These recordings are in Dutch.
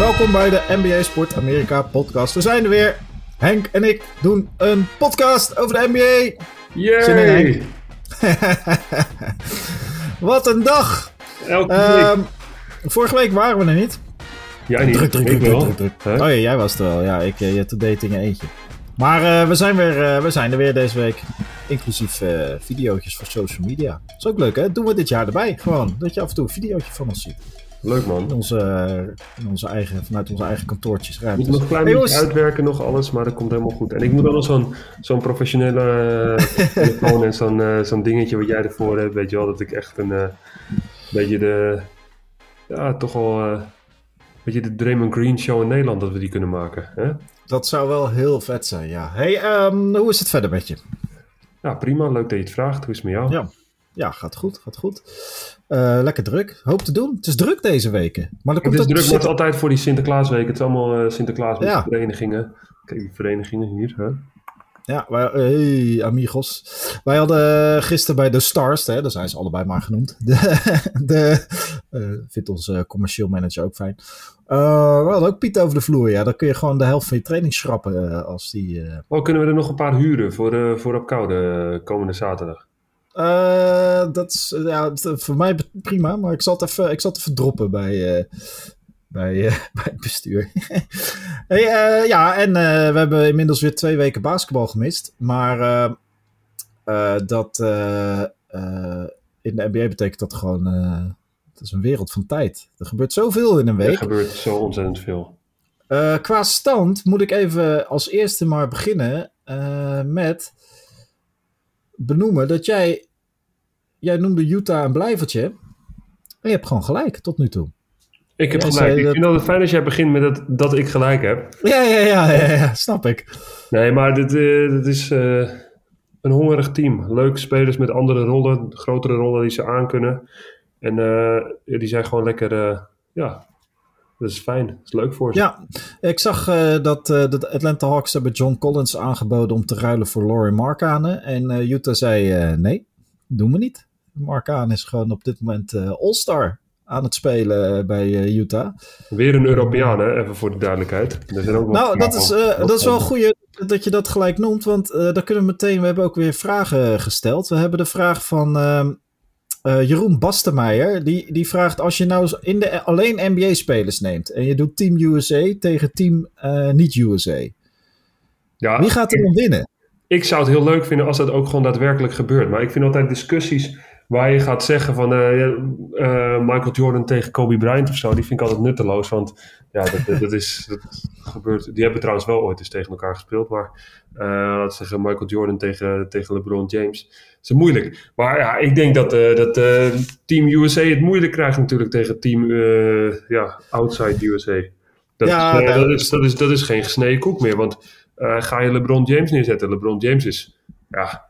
welkom bij de NBA Sport Amerika podcast. We zijn er weer. Henk en ik doen een podcast over de NBA. Yay! Wat een dag! Elke Ehm, week. vorige week waren we er niet. Jij niet. Druk, druk, druk? Oh ja, jij was er wel. Ja, ik, eh, je today in eentje. Maar eh, we, zijn weer, eh, we zijn er weer deze week. Inclusief eh videootjes voor social media. is ook leuk, hè? Doen we dit jaar erbij. Gewoon, dat je af en toe een videootje van ons ziet. Leuk In man. onze, in onze eigen, vanuit onze eigen kantoortjes, Ik moet nog een klein Hey, beetje uitwerken, nog alles, maar dat komt helemaal goed. En ik moet dan nog zo'n zo'n professionele telefoon en zo'n eh, zo'n dingetje wat jij ervoor hebt. Weet je wel, dat ik echt een eh, beetje de, ja, toch wel, eh, weet je, de Draymond Green show in Nederland, dat we die kunnen maken. Hè? Dat zou wel heel vet zijn, ja. hey, ehm, hoe is het verder met je? Ja, prima. Leuk dat je het vraagt. Hoe is het met jou? Ja. Ja, gaat goed, gaat goed. Eh, lekker druk. Hoop te doen. Het is druk deze weken. Maar er Het komt is druk, is altijd voor die Sinterklaasweek. Het is allemaal eh, Sinterklaas met Ja. verenigingen. Kijk, die verenigingen hier. Hè? Ja, wij, hey, amigos. Wij hadden gisteren bij de Stars, hè, daar zijn ze allebei maar genoemd. De, de, eh, vindt onze commercieel manager ook fijn. Eh, we hadden ook Piet over de vloer. Ja, dan kun je gewoon de helft van je training schrappen eh, als die. eh, Oh, kunnen we er nog een paar huren voor, eh, voor op koude eh, komende zaterdag? Eh, dat is ja, het- voor mij prima, maar ik zal het even, ik zal het even droppen bij, eh, bij, eh, bij het bestuur. hey, eh, ja, en eh, we hebben inmiddels weer twee weken basketbal gemist. Maar eh, eh, dat eh, eh, in de NBA betekent dat gewoon. eh, het is een wereld van tijd. Er gebeurt zoveel in een Er week. gebeurt zo ontzettend veel. Eh, qua stand moet ik even als eerste maar beginnen eh, met benoemen dat jij, jij noemde Utah een blijvertje. En je hebt gewoon gelijk tot nu toe. Ik heb gelijk. Ik dat- vind het fijn als jij begint met dat, dat ik gelijk heb. Ja, ja, ja, ja, ja, snap ik. Nee, maar dit, eh, dit is eh, een hongerig team. Leuke spelers met andere rollen, grotere rollen die ze aankunnen. En eh, die zijn gewoon lekker, ja, dat is fijn. Dat is leuk voor ze. Ja, ik zag eh, dat eh, de Atlanta Hawks hebben John Collins aangeboden om te ruilen voor Laurie Markkanen. En eh, Utah zei nee, doen we niet. Markkanen is gewoon op dit moment all-star aan het spelen bij Utah. Weer een Europeaan, hè? even voor de duidelijkheid. Er zijn ook Nou, dat is, dat is wel een goeie dat je dat gelijk noemt, want eh dan kunnen we meteen, we hebben ook weer vragen gesteld. We hebben de vraag van eh, Jeroen Bastemeijer, die, die vraagt als je nou in de, alleen NBA-spelers neemt en je doet Team USA tegen Team eh, niet-USA, Ja, wie gaat er dan winnen? ik zou het heel leuk vinden als dat ook gewoon daadwerkelijk gebeurt. Maar ik vind altijd discussies waar je gaat zeggen van eh, eh, Michael Jordan tegen Kobe Bryant of zo, die vind ik altijd nutteloos. Want ja, dat, dat, dat is dat gebeurt. Die hebben trouwens wel ooit eens tegen elkaar gespeeld. Maar eh laten we zeggen Michael Jordan tegen, tegen LeBron James. Dat is moeilijk. Maar ja, ik denk dat, dat Team USA het moeilijk krijgt natuurlijk tegen Team ja, Outside USA. Dat, Ja, is, dat, is, dat, is, dat is geen gesneden koek meer. Want ga je LeBron James neerzetten? LeBron James is ja,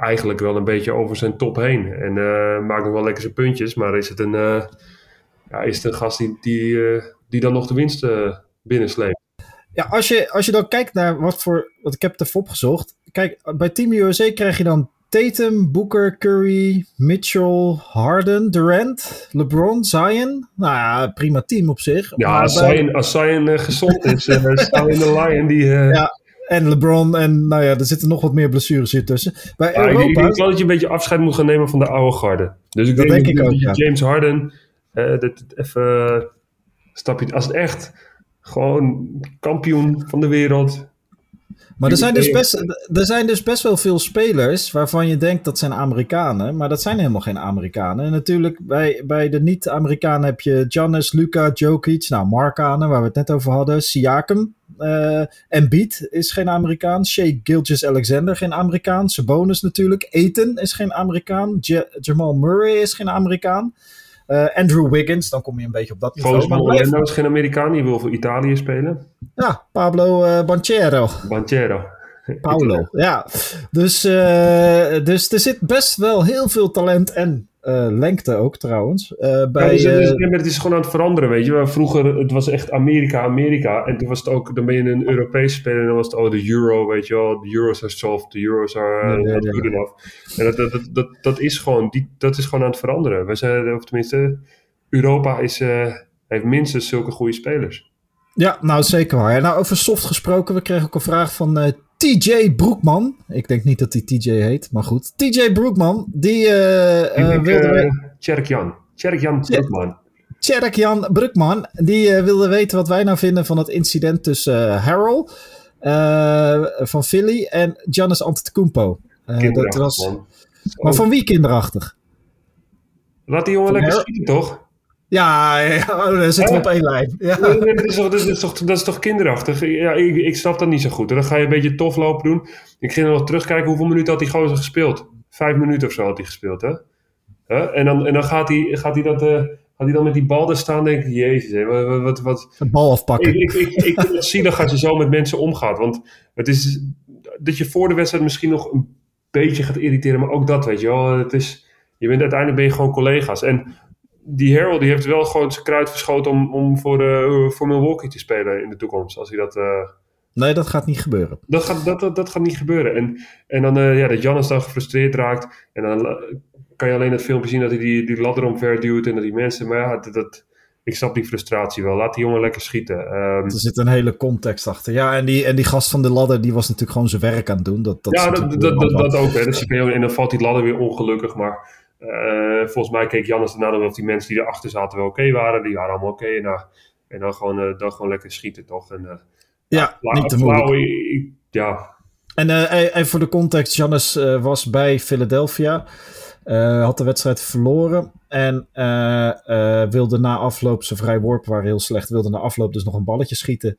eigenlijk wel een beetje over zijn top heen. En eh, maakt nog wel lekker zijn puntjes. Maar is het een, eh, ja, is het een gast die, die, eh, die dan nog de winst binnensleept? Ja, als je, als je dan kijkt naar wat voor, wat ik heb het even opgezocht. Kijk, bij Team USA krijg je dan Tatum, Booker, Curry, Mitchell, Harden, Durant, LeBron, Zion. Nou ja, prima team op zich. Ja, als bij- Zion, als Zion gezond is, uh, Zion de Lion die... Ja, En LeBron en nou ja, er zitten nog wat meer blessures hier tussen. Bij Ja, ik, ik Europa, denk wel dat je een beetje afscheid moet gaan nemen van de oude garde. Dus ik Dat denk, denk dat ik ook, je ja. James Harden, eh, dat even stapje. Als het echt gewoon kampioen van de wereld. maar er zijn, dus best, er zijn dus best wel veel spelers waarvan je denkt dat zijn Amerikanen, maar dat zijn helemaal geen Amerikanen. En natuurlijk bij, bij de niet-Amerikanen heb je Giannis, Luca, Jokic, nou Markanen, waar we het net over hadden, Siakam. Eh Embiid is geen Amerikaan. Shea Gilgis-Alexander geen Amerikaan. Sabonis natuurlijk. Aiton is geen Amerikaan. Ja- Jamal Murray is geen Amerikaan. Eh, Andrew Wiggins, dan kom je een beetje op dat niveau. Volgens Orlando is geen Amerikaan, die wil voor Italië spelen. ja, Pablo eh Banchero. Banchero. Paulo, ja. Dus, dus er zit best wel heel veel talent en lengte ook trouwens. eh, Ja, bij, dus, dus- eh, het is gewoon aan het veranderen, weet je. Vroeger, het was echt Amerika, Amerika. En toen was het ook, dan ben je een Europees speler en dan was het, oh, de euro, weet je wel. De euro's are soft, de euro's are Ja, ja, not ja. good enough. En dat, dat, dat, dat, dat is gewoon, die, dat is gewoon aan het veranderen. We zijn, of tenminste, Europa is, eh, heeft minstens zulke goede spelers. Ja, nou zeker waar. Nou, over soft gesproken, we kregen ook een vraag van uh, TJ Broekman. Ik denk niet dat hij TJ heet, maar goed. TJ Broekman, die uh, wilde... Tjerk Jan. Tjerk Jan Broekman. Tjerk Jan Broekman, die wilde weten wat wij nou vinden van het incident tussen Harold van Philly en Giannis Antetokounmpo. dat was... Maar van wie kinderachtig? Laat die jongen lekker schieten, toch? Ja, ja oh, dan zitten we op één lijn. Ja. dat, is toch, dat, is toch, dat is toch kinderachtig? Ja, ik, ik snap dat niet zo goed. Dan ga je een beetje tof lopen doen. Ik ging nog terugkijken hoeveel minuten had die gozer gespeeld. Vijf minuten of zo had hij gespeeld, hè? En dan, en dan gaat hij, gaat hij dat... Uh, gaat hij dan met die bal daar staan denk ik, jezus, wat... wat, wat een bal afpakken. Ik, ik, ik, ik vind het zielig als je zo met mensen omgaat. Want het is dat je voor de wedstrijd misschien nog een beetje gaat irriteren, maar ook dat, weet je wel. Het is, je bent, uiteindelijk ben je gewoon collega's. En die Harold die heeft wel gewoon zijn kruid verschoten om, om voor, uh, voor Milwaukee te spelen in de toekomst. Als hij dat... Uh, nee, dat gaat niet gebeuren. Dat gaat, dat, dat, dat gaat niet gebeuren. En, en dan uh, ja, dat Jannes dan gefrustreerd raakt. En dan kan je alleen het filmpje zien dat hij die, die ladder omver duwt. En dat die mensen... Maar ja, dat, dat, ik snap die frustratie wel. Laat die jongen lekker schieten. Um, er zit een hele context achter. Ja, en die, en die gast van de ladder, die was natuurlijk gewoon zijn werk aan het doen. Dat, dat ja, dat, dat, dat, dat, ook. Hè. Dus en dan valt die ladder weer ongelukkig. Maar uh, volgens mij keek Jannes daarna nog of die mensen die erachter zaten wel oké waren. Die waren allemaal oké. Okay, en, nou, en dan, gewoon, uh, dan gewoon lekker schieten, toch? En, uh, ja, nou, niet te moeilijk. Ja. En even voor de context. Jannes was bij Philadelphia. had de wedstrijd verloren. En wilde na afloop, zijn vrij worpen waren heel slecht. Wilde na afloop dus nog een balletje schieten.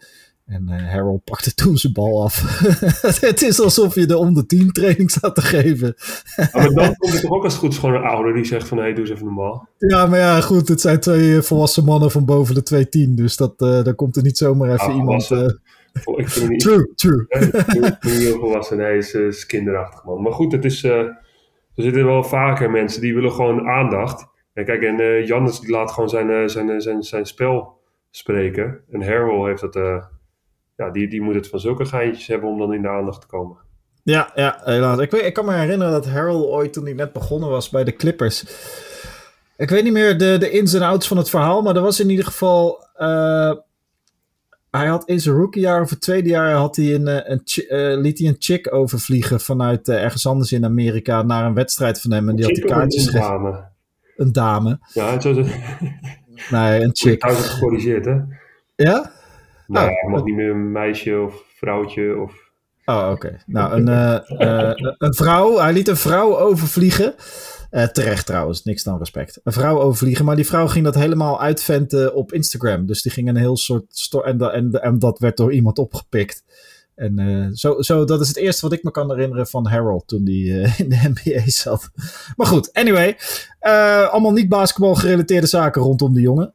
En uh, Harold pakte toen zijn bal af. het is alsof je de onder 10 training staat te geven. maar dan komt het toch ook als het goed is gewoon een ouder die zegt van... hé, hey, doe eens even normaal. Ja, maar ja, goed. Het zijn twee eh, volwassen mannen van boven de 210. Dus dat, uh, daar komt er niet zomaar even ah, iemand... Uh... Niet, true, true. Niet heel volwassen. Nee, is, is kinderachtig, man. Maar goed, het is... er zitten wel vaker mensen die willen gewoon aandacht. En kijk, en Jannes die laat gewoon zijn, zijn, zijn, zijn spel spreken. En Harold heeft dat ja, die, die moet het van zulke geintjes hebben om dan in de aandacht te komen. Ja, ja helaas. Ik, weet, ik kan me herinneren dat Harold ooit toen hij net begonnen was bij de Clippers. Ik weet niet meer de, de ins en outs van het verhaal, maar er was in ieder geval. Uh, hij had in zijn rookiejaar of het tweede jaar had hij een, eh, een, uh, liet hij een chick overvliegen vanuit uh, ergens anders in Amerika naar een wedstrijd van hem. En die had de kaartjes Een dame. Een dame. Ja, zo. Nee, een chick. Hij gecorrigeerd, hè? Ja? Nou, oh, hij mag niet meer een meisje of vrouwtje of... Oh, oké. Nou, een, uh, uh, een vrouw, hij liet een vrouw overvliegen. Uh, terecht trouwens, niks dan respect. Een vrouw overvliegen, maar die vrouw ging dat helemaal uitventen op Instagram. Dus die ging een heel soort... En, en, en dat werd door iemand opgepikt. En uh, zo, zo, dat is het eerste wat ik me kan herinneren van Harold toen hij uh, in de NBA zat. Maar goed, anyway. Allemaal niet basketbal gerelateerde zaken rondom de jongen.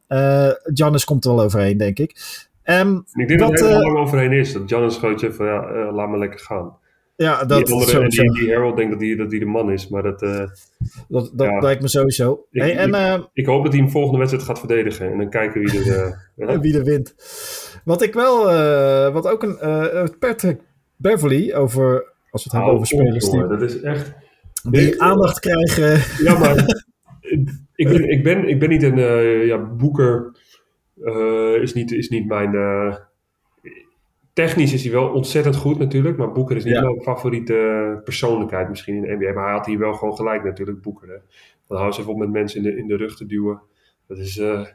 Giannis komt er wel overheen, denk ik. Um, ik denk dat, dat er helemaal lang overheen is. Dat Giannis gewoon van ja, uh, laat me lekker gaan. Ja, dat die andere, die, die Harold denkt dat hij dat die de man is, maar dat... Uh, dat dat ja. lijkt me sowieso. Ik, hey, en, ik, uh, ik, hoop dat hij hem volgende wedstrijd gaat verdedigen. En dan kijken wie er... Wie er wint. Wat ik wel... wat ook een... Patrick Beverly over... Als we het hebben over spelers die... Dat is echt... Die aandacht krijgen. Ja, maar... ik, ben, ik, ben, ik ben niet een ja, boeker uh, is, niet, is niet mijn. Uh, technisch is hij wel ontzettend goed natuurlijk, maar Boeker is niet ja. mijn favoriete persoonlijkheid misschien in de NBA. Maar hij had hier wel gewoon gelijk natuurlijk, Boeker. Hè. Dan hou ze even op met mensen in de, in de rug te duwen. Dat is. Uh,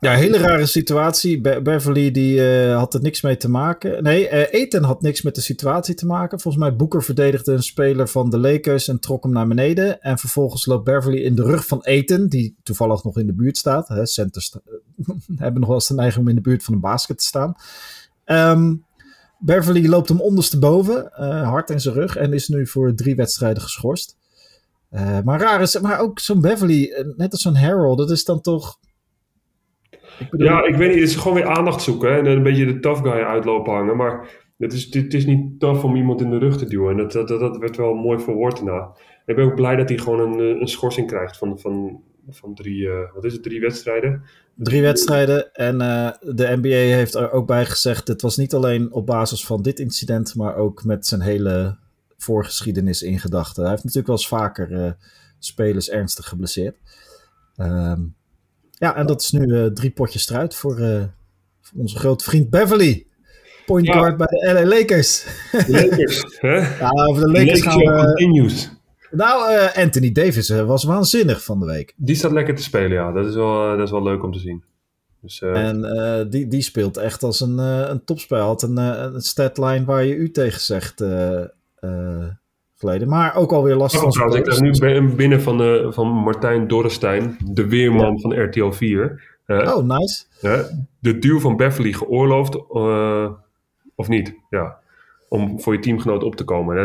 ja, hele rare situatie. Be Beverly die, uh, had er niks mee te maken. Nee, uh, Eten had niks met de situatie te maken. Volgens mij Boeker verdedigde een speler van de Lakers en trok hem naar beneden. En vervolgens loopt Beverly in de rug van Eten, die toevallig nog in de buurt staat. Hè, centers hebben nog wel eens de neiging om in de buurt van een basket te staan. Um, Beverly loopt hem ondersteboven, uh, hard in zijn rug. En is nu voor drie wedstrijden geschorst. maar raar is, maar ook zo'n Beverly, net als zo'n Harold, dat is dan toch ik bedoel... Ja, ik weet niet. Het is gewoon weer aandacht zoeken en een beetje de tough guy uitlopen hangen. Maar het is, het is niet tough om iemand in de rug te duwen. En dat, dat, dat werd wel mooi verwoord daarna. Ik ben ook blij dat hij gewoon een, een schorsing krijgt van, van, van drie, uh, wat is het, drie wedstrijden. Drie wedstrijden. En uh, de NBA heeft er ook bij gezegd: het was niet alleen op basis van dit incident, maar ook met zijn hele voorgeschiedenis in gedachten. Hij heeft natuurlijk wel eens vaker uh, spelers ernstig geblesseerd. Um, Ja, en dat is nu drie potjes eruit voor, voor, onze grote vriend Beverly. Point guard bij de LA Lakers. De Lakers, hè? Ja, over de Lakers, gaan we... Continues. Nou, Anthony Davis was waanzinnig van de week. Die staat lekker te spelen, ja. Dat is wel, dat is wel leuk om te zien. Dus. En die, die speelt echt als een, een topspel. Had een, een statline waar je u tegen zegt geleden. Maar ook alweer last oh, van trouwens, Ik krijg nu binnen van, de, van Martijn Dorrestein, de weerman ja. van RTL 4. oh, nice. de duw van Beverly geoorloofd, of niet? Ja. Om voor je teamgenoot op te komen.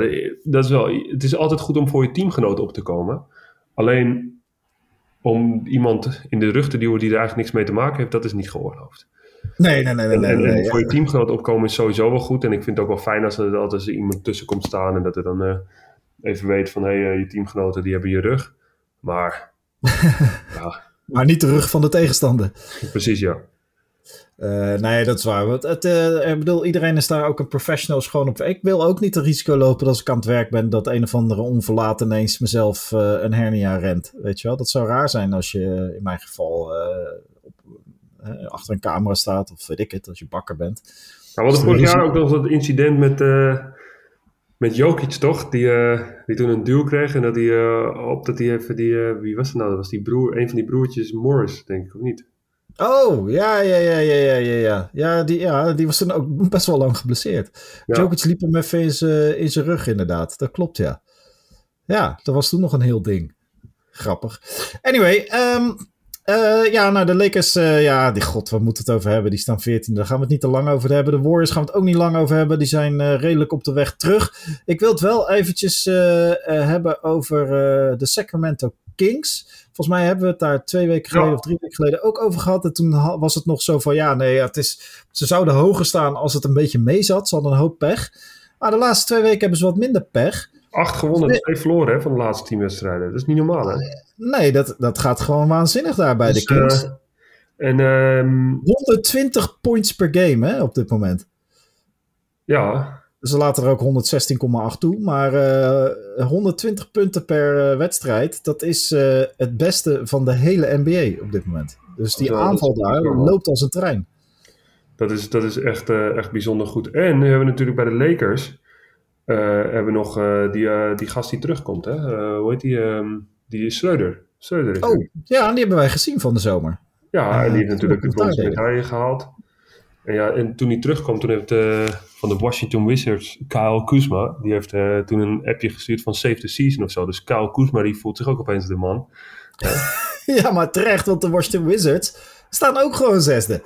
Dat is wel, het is altijd goed om voor je teamgenoot op te komen. Alleen om iemand in de rug te duwen die er eigenlijk niks mee te maken heeft, dat is niet geoorloofd. Nee, nee, nee. nee, en, nee, en voor je teamgenoot opkomen is sowieso wel goed. En ik vind het ook wel fijn als er altijd iemand tussen komt staan en dat er dan even weet van hé, hey, uh, je teamgenoten die hebben je rug. Maar. ja. Maar niet de rug van de tegenstander. Precies, ja. Uh, nee, dat is waar. Want het, uh, ik bedoel, iedereen is daar ook een professional schoon op. Ik wil ook niet het risico lopen als ik aan het werk ben dat een of andere onverlaten ineens mezelf uh, een hernia rent. Weet je wel, dat zou raar zijn als je in mijn geval op, achter een camera staat of weet ik het, als je bakker bent. Nou, we hadden vorig jaar ook nog dat incident met, met Jokic, toch? Die, die toen een duw kreeg en dat hij op dat hij even die, wie was het nou? Dat was die broer, een van die broertjes Morris, denk ik, of niet? Oh, ja, ja, ja, ja, ja, ja, ja. Ja, die, ja, die was toen ook best wel lang geblesseerd. Ja. Jokic liep hem even in zijn rug, inderdaad. Dat klopt, ja. Ja, dat was toen nog een heel ding. Grappig. Anyway, um, uh, ja, nou, de Lakers, uh, ja, die god, waar moeten het over hebben? Die staan 14. Daar gaan we het niet te lang over hebben. De Warriors gaan we het ook niet lang over hebben. Die zijn uh, redelijk op de weg terug. Ik wil het wel eventjes hebben over de Sacramento Kings. Volgens mij hebben we het daar twee weken geleden ja. of drie weken geleden ook over gehad. En toen was het nog zo van ja, nee, het is, ze zouden hoger staan als het een beetje mee zat. Ze hadden een hoop pech. Maar de laatste twee weken hebben ze wat minder pech. Acht gewonnen, nee. twee verloren hè, van de laatste tien wedstrijden. Dat is niet normaal hè? Nee, dat, dat gaat gewoon waanzinnig daar bij dus, de Kings. Uh, en, um... 120 points per game hè, op dit moment. Ja, ze laten er ook 116,8 toe. Maar uh, 120 punten per uh, wedstrijd, dat is uh, het beste van de hele NBA op dit moment. Dus die aanval daar loopt als een trein. Dat is, dat is echt, echt bijzonder goed. En we hebben natuurlijk bij de Lakers hebben we nog die, die gast die terugkomt. Hè? hoe heet die? Um, die is Schreuder. Schreuder oh, ja, die hebben wij gezien van de zomer. Ja, en die heeft natuurlijk de bronzen medaille gehaald. En, ja, en toen hij terugkwam, toen heeft uh, van de Washington Wizards, Kyle Kuzma, die heeft uh, toen een appje gestuurd van Save the Season of zo. Dus Kyle Kuzma, die voelt zich ook opeens de man. ja, maar terecht, want de Washington Wizards staan ook gewoon zesde.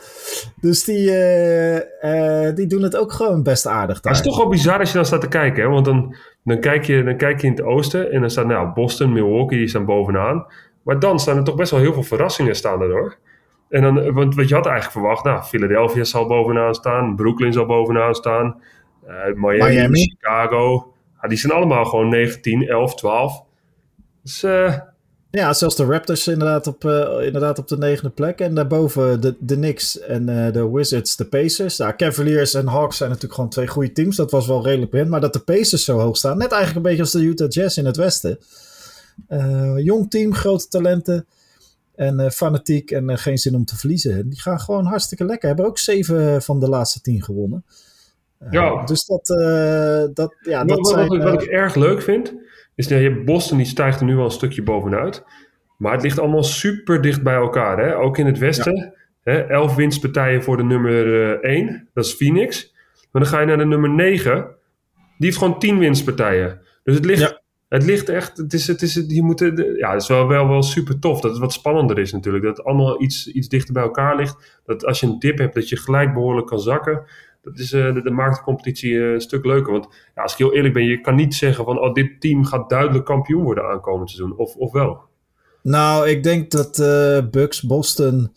Dus die, uh, die doen het ook gewoon best aardig daar. Het is toch wel bizar als je dan staat te kijken, hè? want dan, dan, kijk je, dan kijk je in het oosten en dan staat nou, Boston, Milwaukee, die staan bovenaan. Maar dan staan er toch best wel heel veel verrassingen staan er hoor. En dan, want wat je had eigenlijk verwacht, nou, Philadelphia zal bovenaan staan, Brooklyn zal bovenaan staan, uh, Miami, Miami, Chicago. Ja, die zijn allemaal gewoon 19, 11, 12. Dus, uh, ja, zelfs de Raptors inderdaad op, uh, inderdaad op de negende plek. En daarboven de, de Knicks en uh, de Wizards, de Pacers. Ja, Cavaliers en Hawks zijn natuurlijk gewoon twee goede teams. Dat was wel redelijk bekend. Maar dat de Pacers zo hoog staan, net eigenlijk een beetje als de Utah Jazz in het westen. jong team, grote talenten. En fanatiek en geen zin om te verliezen. Die gaan gewoon hartstikke lekker. Hebben ook zeven van de laatste tien gewonnen. Ja. Dus dat, dat, ja, wat, dat zijn, wat, wat, ik erg leuk vind, dat je Boston die stijgt er nu al een stukje bovenuit. Maar het ligt allemaal super dicht bij elkaar. Hè? Ook in het westen. Ja. Hè? Elf winstpartijen voor de nummer 1. dat is Phoenix. Maar dan ga je naar de nummer 9. Die heeft gewoon 10 winstpartijen. Dus het ligt ja. Het ligt echt, het is, het is, je moet, ja, het is wel, wel, wel super tof. Dat het wat spannender is natuurlijk. Dat het allemaal iets, iets dichter bij elkaar ligt. Dat als je een dip hebt, dat je gelijk behoorlijk kan zakken. Dat, is, uh, dat maakt de competitie uh, een stuk leuker. Want ja, als ik heel eerlijk ben, je kan niet zeggen van oh, dit team gaat duidelijk kampioen worden aankomend seizoen. Of, of wel? Nou, ik denk dat uh, Bucks Boston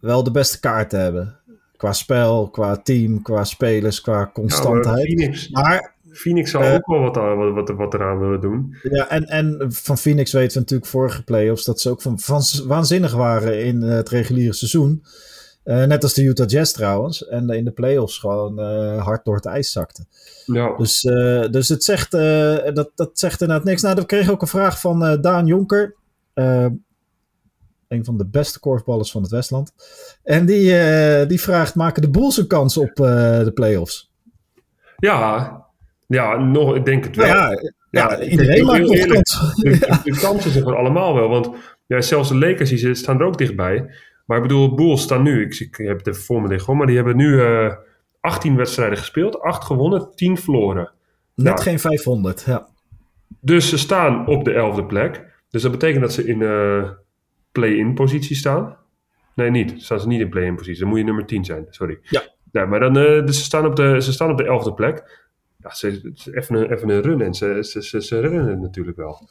wel de beste kaarten hebben. Qua spel, qua team, qua spelers, qua constantheid. Ja, maar, maar Phoenix zal ook wel wat, wat, wat, wat, eraan willen doen. Ja, en, en van Phoenix weten we natuurlijk vorige playoffs dat ze ook van, van waanzinnig waren in het reguliere seizoen. Uh, net als de Utah Jazz trouwens. En in de playoffs gewoon uh, hard door het ijs zakten. Ja. Dus, dus het zegt, dat, dat zegt inderdaad niks. Nou, we kregen ook een vraag van Daan Jonker. een van de beste korfballers van het Westland. En die, eh, die vraagt, maken de Bulls een kans op de playoffs? Ja, ja nog, ik denk het wel. Ja, ja, iedereen maakt nog kans. De, de, kansen zijn voor allemaal wel. Want ja, zelfs de Lakers die staan er ook dichtbij. Maar ik bedoel, Bulls staan nu, ik, ik heb het even voor me liggen, maar die hebben nu 18 wedstrijden gespeeld, 8 gewonnen, 10 verloren. Net nou, geen 500, ja. Dus ze staan op de 11e plek. Dus dat betekent dat ze in uh, play-in positie staan. Nee, niet. Staan ze niet in play-in positie. Dan moet je nummer 10 zijn, sorry. Ja. ja maar dan, uh, dus ze staan op de, ze staan op de 11e plek. Ja, ze, even, een, even een run en ze, ze, ze, ze rennen het natuurlijk wel.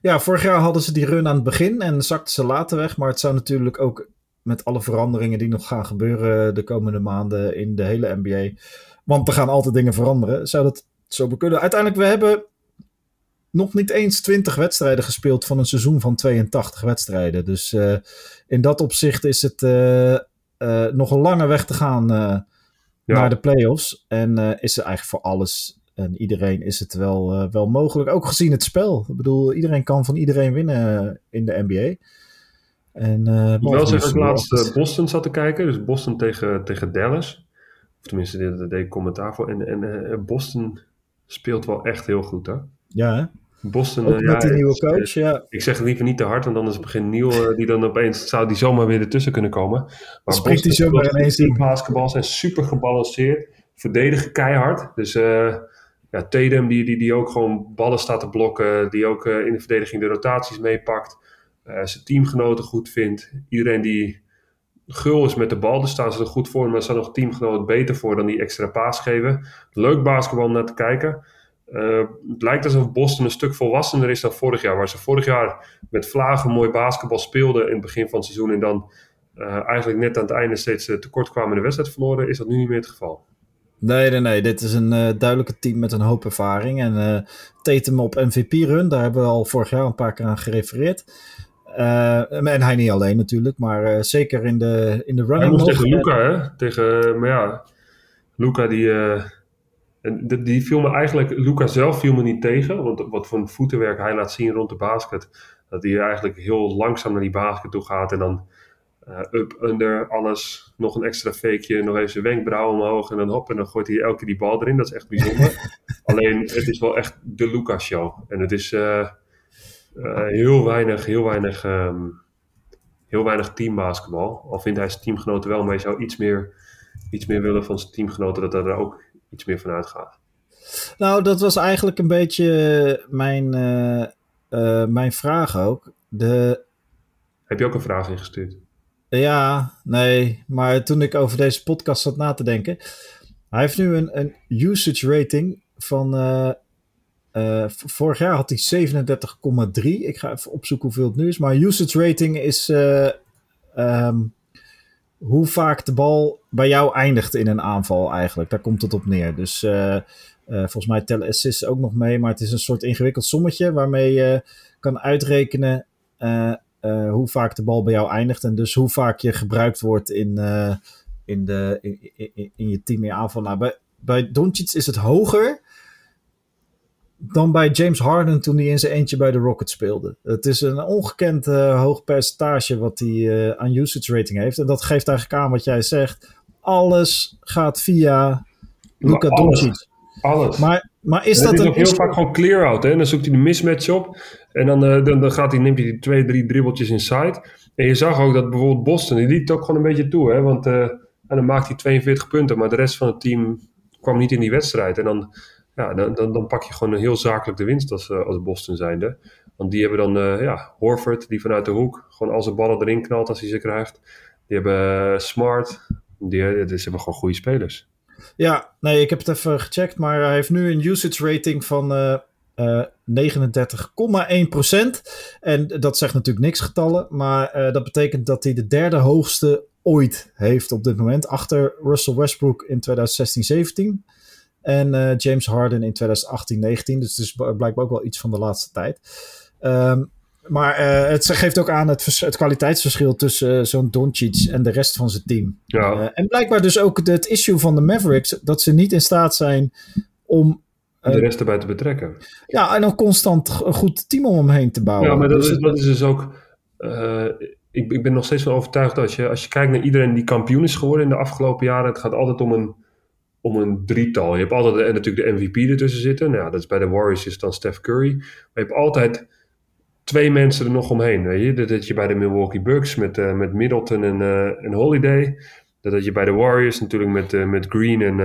Ja, vorig jaar hadden ze die run aan het begin en zakten ze later weg. Maar het zou natuurlijk ook met alle veranderingen die nog gaan gebeuren de komende maanden in de hele NBA. Want er gaan altijd dingen veranderen. Zou dat zo kunnen? Uiteindelijk, we hebben nog niet eens 20 wedstrijden gespeeld van een seizoen van 82 wedstrijden. Dus uh, in dat opzicht is het uh, uh, nog een lange weg te gaan ja. naar de playoffs. En is het eigenlijk voor alles en iedereen is het wel, wel mogelijk. Ook gezien het spel. Ik bedoel, iedereen kan van iedereen winnen in de NBA. En, uh, ik wel zeggen dat ik laatst Boston zat te kijken. Dus Boston tegen, tegen Dallas. Of tenminste, dit deed ik commentaar voor. En, en uh, Boston speelt wel echt heel goed, hè? Ja, hè? Boston, Ook met ja, die nieuwe coach, ja. Ik zeg het liever niet te hard, want anders begint Nieuw, die dan opeens zou die zomaar weer ertussen kunnen komen. Maar Springt die zomaar ineens in. Basketbal zijn super gebalanceerd, verdedigen keihard. Dus uh, ja, Tatum die, die, die ook gewoon ballen staat te blokken, die ook uh, in de verdediging de rotaties meepakt. Uh, zijn teamgenoten goed vindt. Iedereen die gul is met de bal, daar staan ze er goed voor. Maar staan nog teamgenoten beter voor dan die extra paas geven. Leuk basketbal om naar te kijken. Uh, het lijkt alsof Boston een stuk volwassener is dan vorig jaar. Waar ze vorig jaar met vlagen mooi basketbal speelden in het begin van het seizoen. En dan uh, eigenlijk net aan het einde steeds tekort kwamen in de wedstrijd verloren. Is dat nu niet meer het geval. Nee, nee, nee. Dit is een uh, duidelijke team met een hoop ervaring. En uh, Tatum op MVP-run, daar hebben we al vorig jaar een paar keer aan gerefereerd. Uh, en hij niet alleen natuurlijk, maar uh, zeker in de, in de running. Hij moest tegen Luca, hè? Tegen, maar ja, Luca die, uh, die, die viel me eigenlijk, Luca zelf viel me niet tegen, want wat voor een voetenwerk hij laat zien rond de basket, dat hij eigenlijk heel langzaam naar die basket toe gaat en dan up, under, alles, nog een extra fakeje, nog even zijn wenkbrauw omhoog en dan hop, en dan gooit hij elke keer die bal erin, dat is echt bijzonder. alleen, het is wel echt de Luca show en het is... Uh, heel weinig, heel weinig, um, heel weinig teambasketbal. Al vindt hij zijn teamgenoten wel, maar hij zou iets meer, iets meer willen van zijn teamgenoten dat er ook iets meer van uitgaat. Nou, dat was eigenlijk een beetje mijn, uh, uh, mijn vraag ook. De... Heb je ook een vraag ingestuurd? Ja, nee, maar toen ik over deze podcast zat na te denken. Hij heeft nu een, een usage rating van uh, vorig jaar had hij 37,3. Ik ga even opzoeken hoeveel het nu is. Maar usage rating is uh, um, hoe vaak de bal bij jou eindigt in een aanval eigenlijk. Daar komt het op neer. Dus uh, volgens mij tellen assists ook nog mee. Maar het is een soort ingewikkeld sommetje waarmee je kan uitrekenen hoe vaak de bal bij jou eindigt. En dus hoe vaak je gebruikt wordt in, in, de, in, je team in aanval. Nou, bij, bij Doncic is het hoger dan bij James Harden toen hij in zijn eentje bij de Rockets speelde. Het is een ongekend uh, hoog percentage wat hij uh, aan usage rating heeft. En dat geeft eigenlijk aan wat jij zegt. Alles gaat via Luka Doncic. Alles. Maar, maar is dat is ook heel vaak gewoon clear-out. Dan zoekt hij de mismatch op. En dan, uh, dan, dan gaat hij, neemt hij die twee, drie dribbeltjes inside. En je zag ook dat bijvoorbeeld Boston, die liet ook gewoon een beetje toe. Hè? Want en dan maakt hij 42 punten. Maar de rest van het team kwam niet in die wedstrijd. En dan ja, dan, dan, dan, pak je gewoon een heel zakelijk de winst als, als Boston zijnde. Want die hebben dan uh, ja, Horford, die vanuit de hoek gewoon al zijn ballen erin knalt als hij ze krijgt. Die hebben uh, Smart, die, die, ze hebben gewoon goede spelers. Ja, nee, ik heb het even gecheckt, maar hij heeft nu een usage rating van uh, 39,1%. En dat zegt natuurlijk niks getallen, maar dat betekent dat hij de derde hoogste ooit heeft op dit moment. Achter Russell Westbrook in 2016-17. En uh, James Harden in 2018-19. Dus het is blijkbaar ook wel iets van de laatste tijd. Um, maar uh, het geeft ook aan het, het kwaliteitsverschil tussen uh, zo'n Doncic en de rest van zijn team. Ja. en blijkbaar dus ook het issue van de Mavericks, dat ze niet in staat zijn om de rest erbij te betrekken. Ja, en een constant een goed team om hem heen te bouwen. Ja, maar dat, dus is, dat is dus ook. Ik, ik ben nog steeds van overtuigd dat als je, als je kijkt naar iedereen die kampioen is geworden in de afgelopen jaren, het gaat altijd om een, om een drietal. Je hebt altijd de, natuurlijk de MVP ertussen zitten. Nou, dat is bij de Warriors is dan Steph Curry. Maar je hebt altijd twee mensen er nog omheen. Weet je? Dat, dat je bij de Milwaukee Bucks met, uh, met Middleton en, uh, en Holiday. Dat had je bij de Warriors natuurlijk met, uh, met Green en,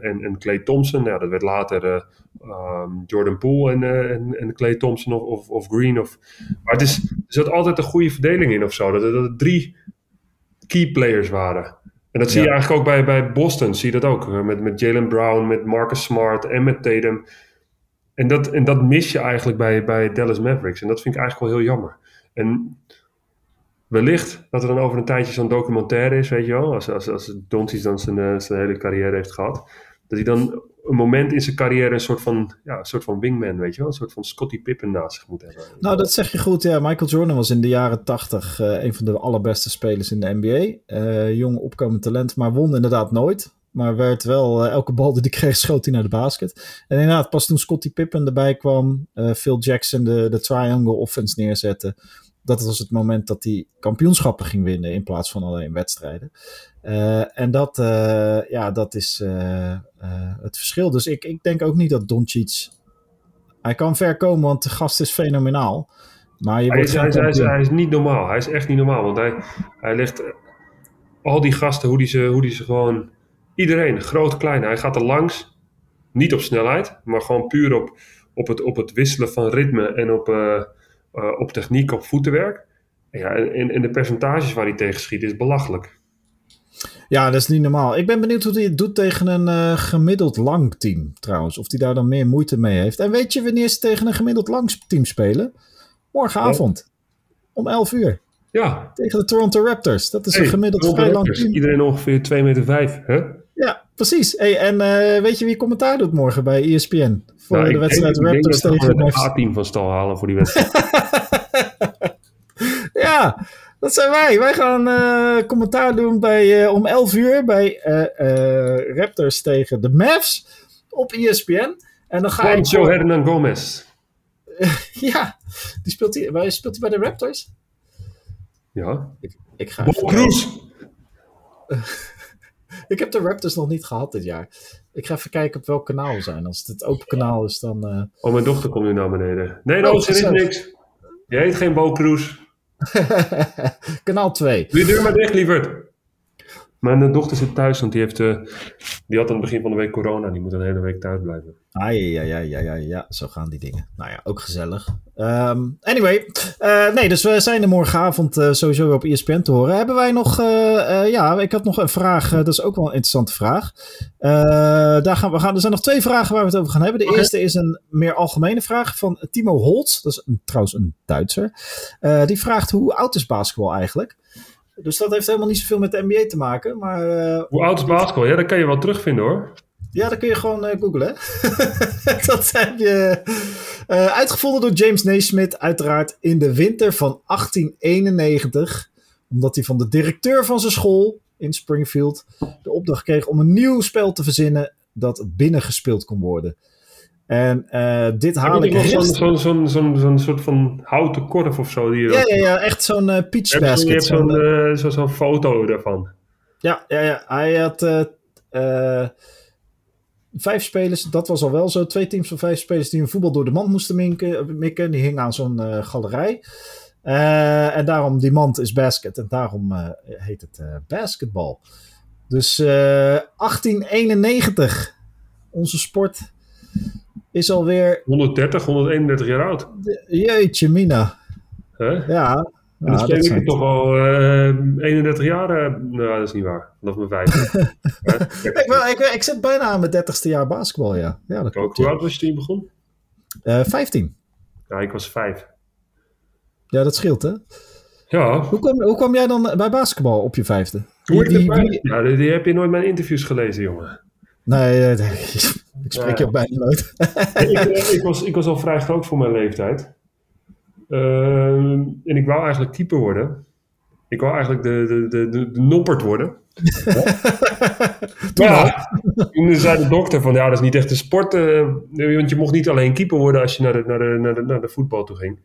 en, en Clay Thompson. Nou, dat werd later um, Jordan Poole en, en, en Clay Thompson of, of, of, Green. Of, maar het is, er zat altijd een goede verdeling in of zo. Dat, dat het drie key players waren. En dat zie je eigenlijk ook bij, bij Boston. Zie je dat ook. Met, met Jalen Brown, met Marcus Smart en met Tatum. En dat, en dat mis je eigenlijk bij, bij Dallas Mavericks. En dat vind ik eigenlijk wel heel jammer. En wellicht dat er dan over een tijdje zo'n documentaire is, weet je wel. Als, als, als Doncic dan zijn, zijn hele carrière heeft gehad. Dat hij dan een moment in zijn carrière een soort van, ja, een soort van wingman, weet je wel. Een soort van Scottie Pippen naast zich moet hebben. Nou, dat zeg je goed. Ja, Michael Jordan was in de jaren tachtig uh, een van de allerbeste spelers in de NBA. Uh, jong opkomend talent, maar won inderdaad nooit. Maar werd wel, uh, elke bal die hij kreeg, schoot hij naar de basket. En inderdaad, pas toen Scottie Pippen erbij kwam, Phil Jackson de, de triangle offense neerzette. Dat was het moment dat hij kampioenschappen ging winnen in plaats van alleen wedstrijden. Uh, en dat, ja, dat is het verschil. Dus ik, ik denk ook niet dat Doncic... Hij kan ver komen, want de gast is fenomenaal. Maar je hij, is, hij, is, hij, is, hij is niet normaal. Hij is echt niet normaal. Want hij, hij legt al die gasten, hoe die ze, hoe die ze gewoon Iedereen, groot, klein. Hij gaat er langs. Niet op snelheid, maar gewoon puur op, op, het, op het wisselen van ritme en op, uh, uh, op techniek, op voetenwerk. Ja, en, en de percentages waar hij tegen schiet is belachelijk. Ja, dat is niet normaal. Ik ben benieuwd hoe hij het doet tegen een uh, gemiddeld lang team trouwens. Of hij daar dan meer moeite mee heeft. En weet je wanneer ze tegen een gemiddeld lang team spelen? Morgenavond. Om 11 uur. Ja. Tegen de Toronto Raptors. Dat is hey, een gemiddeld vrij lang team. Iedereen ongeveer 2 meter 5, hè? Precies. Hey, en uh, weet je wie commentaar doet morgen bij ESPN? Voor nou, de wedstrijd denk, Raptors ik denk tegen het A-team van stal halen voor die wedstrijd. ja, dat zijn wij. Wij gaan uh, commentaar doen bij, uh, om 11 uur bij Raptors tegen de Mavs op ESPN. En dan ga Juancho ik... Hernan Gomez. ja, die speelt, hij, waar speelt hij bij de Raptors? Ja. Ik, ik ga Bob Cruz. ik heb de Raptors nog niet gehad dit jaar. Ik ga even kijken op welk kanaal we zijn. Als het het open kanaal is, dan... Uh... Oh, mijn dochter komt nu naar beneden. Nee, no, oh, er is niks. Je heet geen Bo Cruz. kanaal 2. Doe je deur maar dicht, lieverd. Mijn dochter zit thuis, want die, heeft, uh, die had aan het begin van de week corona. Die moet een hele week thuis blijven. Ah, ja, ja, ja, ja, ja, zo gaan die dingen. Nou ja, ook gezellig. Um, anyway, uh, nee, dus we zijn er morgenavond uh, sowieso op ESPN te horen. Hebben wij nog, ja, ik had nog een vraag, dat is ook wel een interessante vraag. daar gaan we gaan, er zijn nog twee vragen waar we het over gaan hebben. De okay. eerste is een meer algemene vraag van Timo Holtz, dat is een, trouwens een Duitser. die vraagt, hoe oud is basketbal eigenlijk? Dus dat heeft helemaal niet zoveel met de NBA te maken. Maar, uh, Hoe oud is basketbal? Ja, dat kan je wel terugvinden hoor. Ja, dat kun je gewoon uh, googlen. dat heb je uh, uitgevonden door James Naismith, uiteraard in de winter van 1891. Omdat hij van de directeur van zijn school in Springfield de opdracht kreeg om een nieuw spel te verzinnen dat binnengespeeld kon worden. En uh, dit haal ik... zo'n zo, zo, zo, soort van houten korf of zo? Die ja, ja, ja, echt zo'n uh, peach heb basket. Je hebt zo'n uh, zo, zo foto daarvan. Ja, ja, ja. Hij had vijf spelers, dat was al wel zo. Twee teams van vijf spelers die een voetbal door de mand moesten minken, mikken. Die hingen aan zo'n galerij. en daarom, die mand is basket. En daarom heet het basketbal. Dus 1891. Onze sport is alweer... 130, 131 jaar oud. Jeetje mina. Huh? Ja. En dan speel ik toch al uh, 31 jaar. Uh, nou, dat is niet waar. Vanaf mijn vijfde. ik, ik, ik, zit bijna aan mijn dertigste jaar basketbal, ja. ja dat klopt, Hoe oud was je toen je begon? Uh, 15. Ja, ik was vijf. Ja, dat scheelt, hè? Ja. Hoe kwam, hoe kwam jij dan bij basketbal op je vijfde? Die, die, die, ja, die, heb je nooit mijn interviews gelezen, jongen. Nee, ik spreek je bijna nooit. ik, ik, was, ik was al vrij groot voor mijn leeftijd. Uh, en ik wou eigenlijk keeper worden. Ik wou eigenlijk de, de, de, de, noppert worden. ja, toen zei de dokter van ja, dat is niet echt een sport. Uh, want je mocht niet alleen keeper worden als je naar de, naar de, naar de, naar de voetbal toe ging.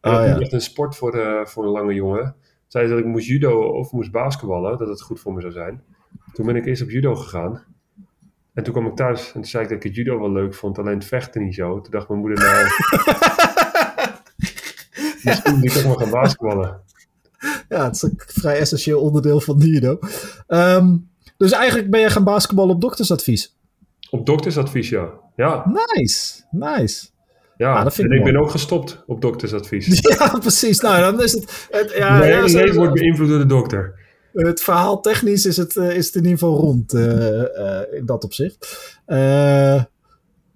Oh, dat is ja. niet echt een sport voor, uh, voor een lange jongen. zei dat ik moest judo of moest basketballen, dat het goed voor me zou zijn. Toen ben ik eerst op judo gegaan. En toen kwam ik thuis en toen zei ik dat ik het judo wel leuk vond, alleen het vechten niet zo. Toen dacht mijn moeder, nou, misschien moet ik toch maar gaan basketballen. Ja, het is een vrij essentieel onderdeel van judo. Ehm, dus eigenlijk ben je gaan basketballen op doktersadvies? Op doktersadvies, ja. ja. Nice, nice. Ja, Ah, dat vind en ik ben ook gestopt op doktersadvies. Ja, precies. Nou, dan is het... het ja, zo- leven wordt beïnvloed door de dokter. Het verhaal technisch is het, eh, is in ieder geval rond eh, eh, in dat opzicht.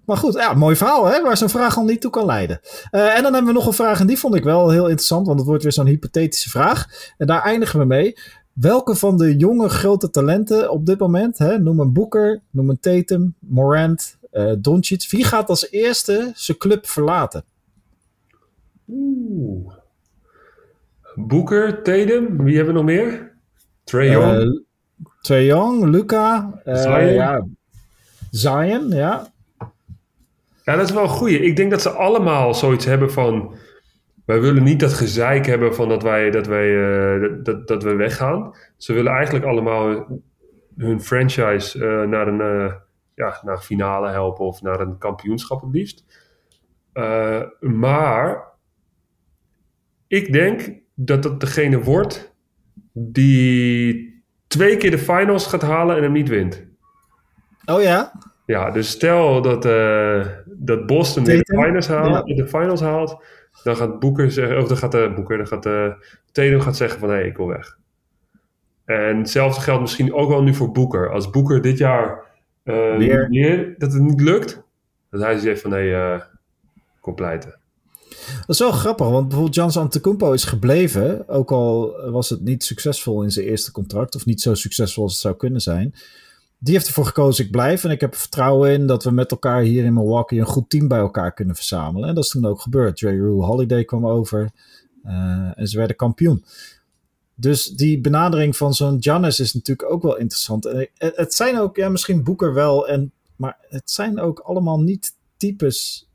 Maar goed, ja, mooi verhaal hè, waar zo'n vraag al niet toe kan leiden. En dan hebben we nog een vraag en die vond ik wel heel interessant, want het wordt weer zo'n hypothetische vraag. En daar eindigen we mee. Welke van de jonge grote talenten op dit moment, hè, noem een Boeker, noem een Tatum, Morant, eh Doncic, wie gaat als eerste zijn club verlaten? Oeh. Boeker, Tatum, wie hebben we nog meer? Trae Young. Eh, Trae Young, Luca, eh, Zion. ja, Zion, ja. Ja, dat is wel een goeie. Ik denk dat ze allemaal zoiets hebben van... Wij willen niet dat gezeik hebben van dat wij, dat wij, eh, dat, dat, dat we weggaan. Ze willen eigenlijk allemaal hun franchise eh, naar, een, eh, ja, naar een finale helpen of naar een kampioenschap het liefst. Eh, maar ik denk dat dat degene wordt die twee keer de finals gaat halen en hem niet wint. Oh ja? Ja, dus stel dat, eh, dat Boston weer de finals, haalt, Ja. de finals haalt, dan gaat Boeker zeggen, of dan gaat de Boeker, dan gaat de Tatum gaat zeggen van hé, ik wil weg. En hetzelfde geldt misschien ook wel nu voor Boeker. Als Boeker dit jaar eh, weer dat het niet lukt, dat hij zegt van hé, eh kom pleiten. Dat is wel grappig, want bijvoorbeeld Giannis Antetokounmpo is gebleven. Ook al was het niet succesvol in zijn eerste contract. Of niet zo succesvol als het zou kunnen zijn. Die heeft ervoor gekozen, ik blijf. En ik heb er vertrouwen in dat we met elkaar hier in Milwaukee een goed team bij elkaar kunnen verzamelen. En dat is toen ook gebeurd. Drew Holiday kwam over. eh, en ze werden kampioen. Dus die benadering van zo'n Giannis is natuurlijk ook wel interessant. En het het zijn ook, ja, misschien Boeker wel. En, maar het zijn ook allemaal niet types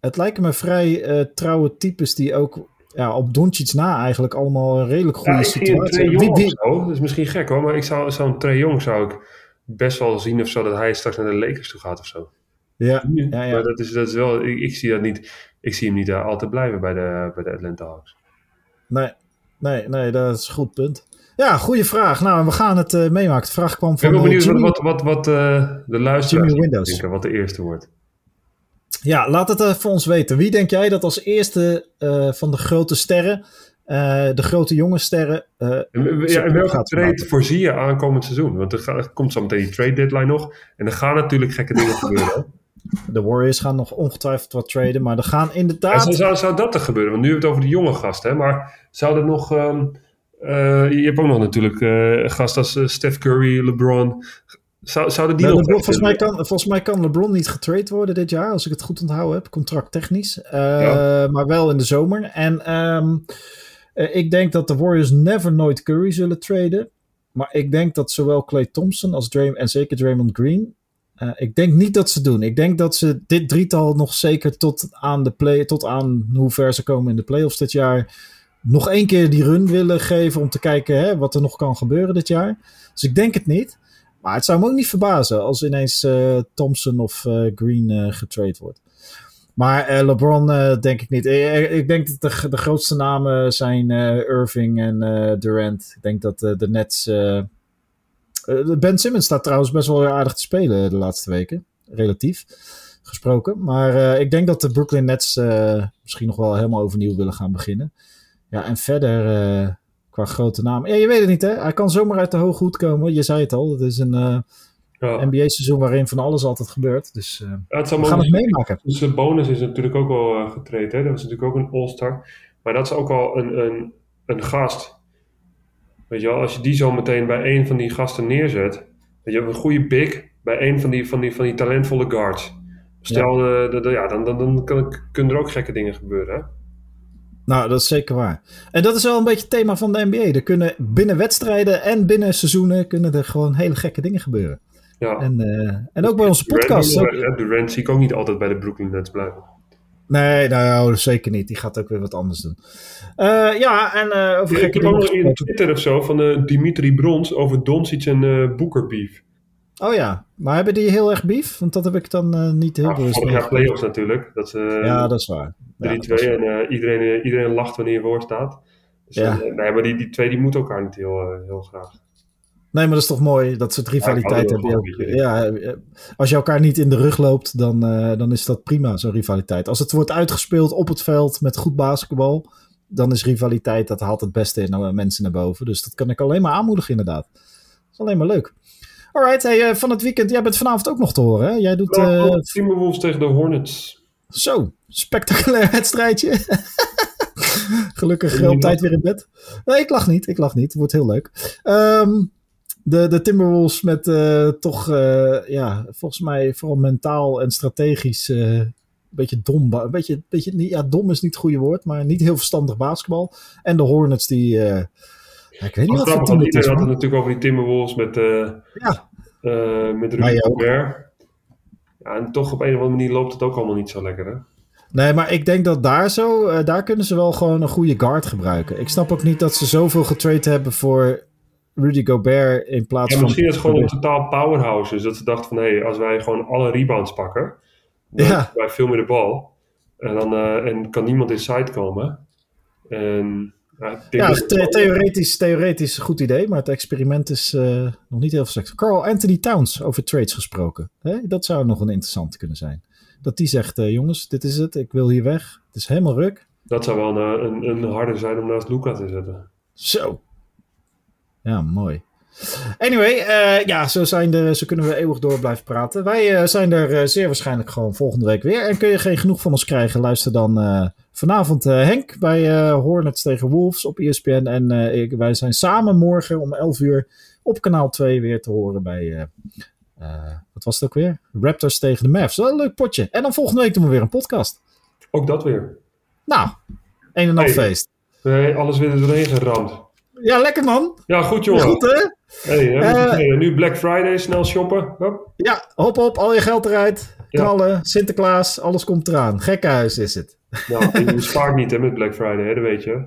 het lijken me vrij eh, trouwe types die ook ja, op Doncic na eigenlijk allemaal een redelijk goede Ja, ik situatie hebben. Dat is misschien gek hoor, maar ik zou zo'n Trae Young zou ik best wel zien of zo dat hij straks naar de Lakers toe gaat of zo. Ja, ja, ja. Maar dat is, dat is wel, ik, ik zie dat niet, ik zie hem niet daar altijd blijven bij de, bij de Atlanta Hawks. Nee, nee, nee, dat is een goed punt. Ja, goede vraag. Nou, we gaan het eh, meemaken. De vraag kwam Ik ben van wel eh, benieuwd Jimmy. wat, wat, wat, wat eh, de luisteraars Windows. denken, wat de eerste wordt. Ja, laat het even ons weten. Wie denk jij dat als eerste eh, van de grote sterren, eh, de grote jonge sterren, eh, En, ja, en welke gaat trade maken. voorzie je aankomend seizoen? Want er, er komt zo meteen die trade deadline nog. En er gaan natuurlijk gekke dingen gebeuren. de Warriors gaan nog ongetwijfeld wat traden, maar er gaan En inderdaad... zou, zou, zou dat er gebeuren? Want nu hebben we het over de jonge gasten. Hè? Maar zou er nog... ehm, eh, je hebt ook nog natuurlijk eh, gasten als eh, Steph Curry, LeBron. Zou, zouden die Nou, nog... LeBron- volgens, mij kan, volgens mij kan LeBron niet getrade worden dit jaar, als ik het goed onthouden heb, contracttechnisch. Ja. Maar wel in de zomer. En ehm, eh, ik denk dat de Warriors never nooit Curry zullen traden. Maar ik denk dat zowel Clay Thompson als Draymond, en zeker Draymond Green, eh, ik denk niet dat ze doen. Ik denk dat ze dit drietal nog zeker tot aan de play, tot aan hoe ver ze komen in de playoffs dit jaar, nog één keer die run willen geven om te kijken hè, wat er nog kan gebeuren dit jaar. Dus ik denk het niet. Maar het zou me ook niet verbazen als ineens eh, Thompson of eh, Green eh getrade wordt. Maar LeBron denk ik niet. Ik, denk dat de, grootste namen zijn Irving en Durant. Ik denk dat de Nets... ben Simmons staat trouwens best wel aardig te spelen de laatste weken. Relatief gesproken. Maar ik denk dat de Brooklyn Nets misschien nog wel helemaal overnieuw willen gaan beginnen. Ja, en verder qua grote namen. Ja, je weet het niet hè. Hij kan zomaar uit de hoge hoed komen. Je zei het al. Het is een eh, Ja. NBA-seizoen waarin van alles altijd gebeurt. Dus eh, Ja, het we gaan het meemaken. Dus de bonus is natuurlijk ook wel eh, getraind. Hè? Dat was natuurlijk ook een all-star. Maar dat is ook al een, een, een gast. Weet je wel, als je die zo meteen bij een van die gasten neerzet. Weet je, een goede big bij een van die, van die, van die talentvolle guards. Stel, eh, dat- dat- ja, dan, dan, dan kan, kunnen er ook gekke dingen gebeuren. Hè? Nou, dat is zeker waar. En dat is wel een beetje het thema van de NBA. Er kunnen binnen wedstrijden en binnen seizoenen kunnen er gewoon hele gekke dingen gebeuren. Ja. En, eh, en ook bij onze Durant podcast. niet Ook? Durant zie ik ook niet altijd bij de Brooklyn Nets blijven. Nee, nou zeker niet. Die gaat ook weer wat anders doen. Uh, ja, en uh, over ja, Ik heb ook nog in Twitter of zo van Dimitri Brons over Doncic en Booker beef. Oh ja, maar hebben die heel erg beef? Want dat heb ik dan niet heel ja, bewust Vorig jaar playoffs natuurlijk. Dat, ja, dat is waar. 3-2 ja, en iedereen, iedereen lacht wanneer je voor staat. Dus, ja. nee, maar die, die twee die moeten elkaar niet heel, heel graag. Nee, maar dat is toch mooi, dat soort rivaliteit hebben. Ja, als je elkaar niet in de rug loopt, dan, dan is dat prima, zo'n rivaliteit. Als het wordt uitgespeeld op het veld met goed basketbal, dan is rivaliteit, dat haalt het beste in mensen naar boven. Dus dat kan ik alleen maar aanmoedigen, inderdaad. Dat is alleen maar leuk. Alright, hey, uh, van het weekend, jij bent vanavond ook nog te horen, hè? Jij doet... Uh, Timberwolves tegen de Hornets. Zo, spectaculair wedstrijdje. Gelukkig op tijd weer in bed. Nee, ik lach niet, ik lach niet. Het wordt heel leuk. Um, de, de Timberwolves met uh, toch, uh, ja, volgens mij vooral mentaal en strategisch een beetje dom. Een beetje, beetje, ja, dom is niet het goede woord, maar niet heel verstandig basketbal. En de Hornets die, ja, ik weet niet wat voor had het natuurlijk over die Timberwolves met, ja. met Rudy Gobert. Ja, en toch op een of andere manier loopt het ook allemaal niet zo lekker, hè? Nee, maar ik denk dat daar zo, daar kunnen ze wel gewoon een goede guard gebruiken. Ik snap ook niet dat ze zoveel getrade hebben voor Rudy Gobert in plaats ja, van... Misschien is het gewoon een totaal powerhouse. Dus dat ze dachten van, hé, hey, als wij gewoon alle rebounds pakken, dan ja. wij veel meer de bal. En dan uh, en kan niemand inside komen. En, ja, ja the theoretisch, theoretisch een goed idee, maar het experiment is uh, nog niet heel seks. Carl Anthony Towns over trades gesproken. Hè? Dat zou nog een interessant kunnen zijn. Dat die zegt, uh, jongens, dit is het, ik wil hier weg. Het is helemaal ruk. Dat zou wel een, een, een harde zijn om naast Luca te zetten. Zo, ja, mooi. Anyway, uh, ja, zo, zijn er, zo kunnen we eeuwig door blijven praten. Wij uh, zijn er uh, zeer waarschijnlijk gewoon volgende week weer. En kun je geen genoeg van ons krijgen, luister dan vanavond Henk bij Hornets tegen Wolves op ESPN. En ik, wij zijn samen morgen om 11 uur op kanaal 2 weer te horen bij, wat was het ook weer? Raptors tegen de Mavs. Wel een leuk potje. En dan volgende week doen we weer een podcast. Ook dat weer. Nou, een en al hey, feest. Nee, alles weer doorheen geramd. Ja, lekker man. Ja, goed jongen. Goed hè? Hey, uh, nu Black Friday, snel shoppen. Hop. Ja, hop op, al je geld eruit. Knallen, ja. Sinterklaas, alles komt eraan. Gekkenhuis is het. Nou, je spaart niet hè, met Black Friday, hè, dat weet je.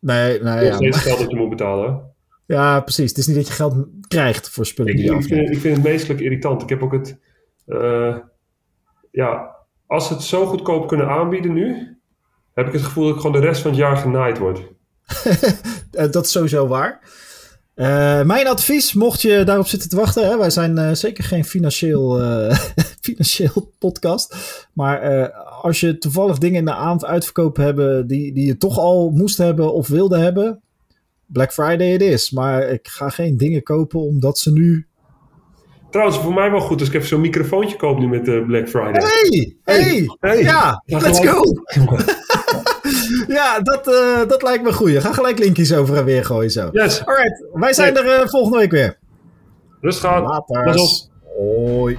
Nee, nee. ja, steeds geld dat je moet betalen. Ja, precies. Het is niet dat je geld krijgt voor spullen ik, die je ik vind, ik vind het meestelijk irritant. Ik heb ook het... Uh, ja, als ze het zo goedkoop kunnen aanbieden nu... heb ik het gevoel dat ik gewoon de rest van het jaar genaaid word. Eh, dat is sowieso waar. Uh, mijn advies, mocht je daarop zitten te wachten, hè, wij zijn uh, zeker geen financieel, uh, financieel podcast. Maar als je toevallig dingen in de avond uitverkoop hebben die, die je toch al moest hebben of wilde hebben, Black Friday het is. Maar ik ga geen dingen kopen omdat ze nu. Trouwens, voor mij wel goed als ik even zo'n microfoontje koop nu met Black Friday. Hey, hey, hey, ja, let's go. ja, dat, uh, dat lijkt me goed. Ga gelijk linkjes over en weer gooien zo. Yes. Alright, wij zijn er uh, volgende week weer. Rustig aan. Later. Hoi.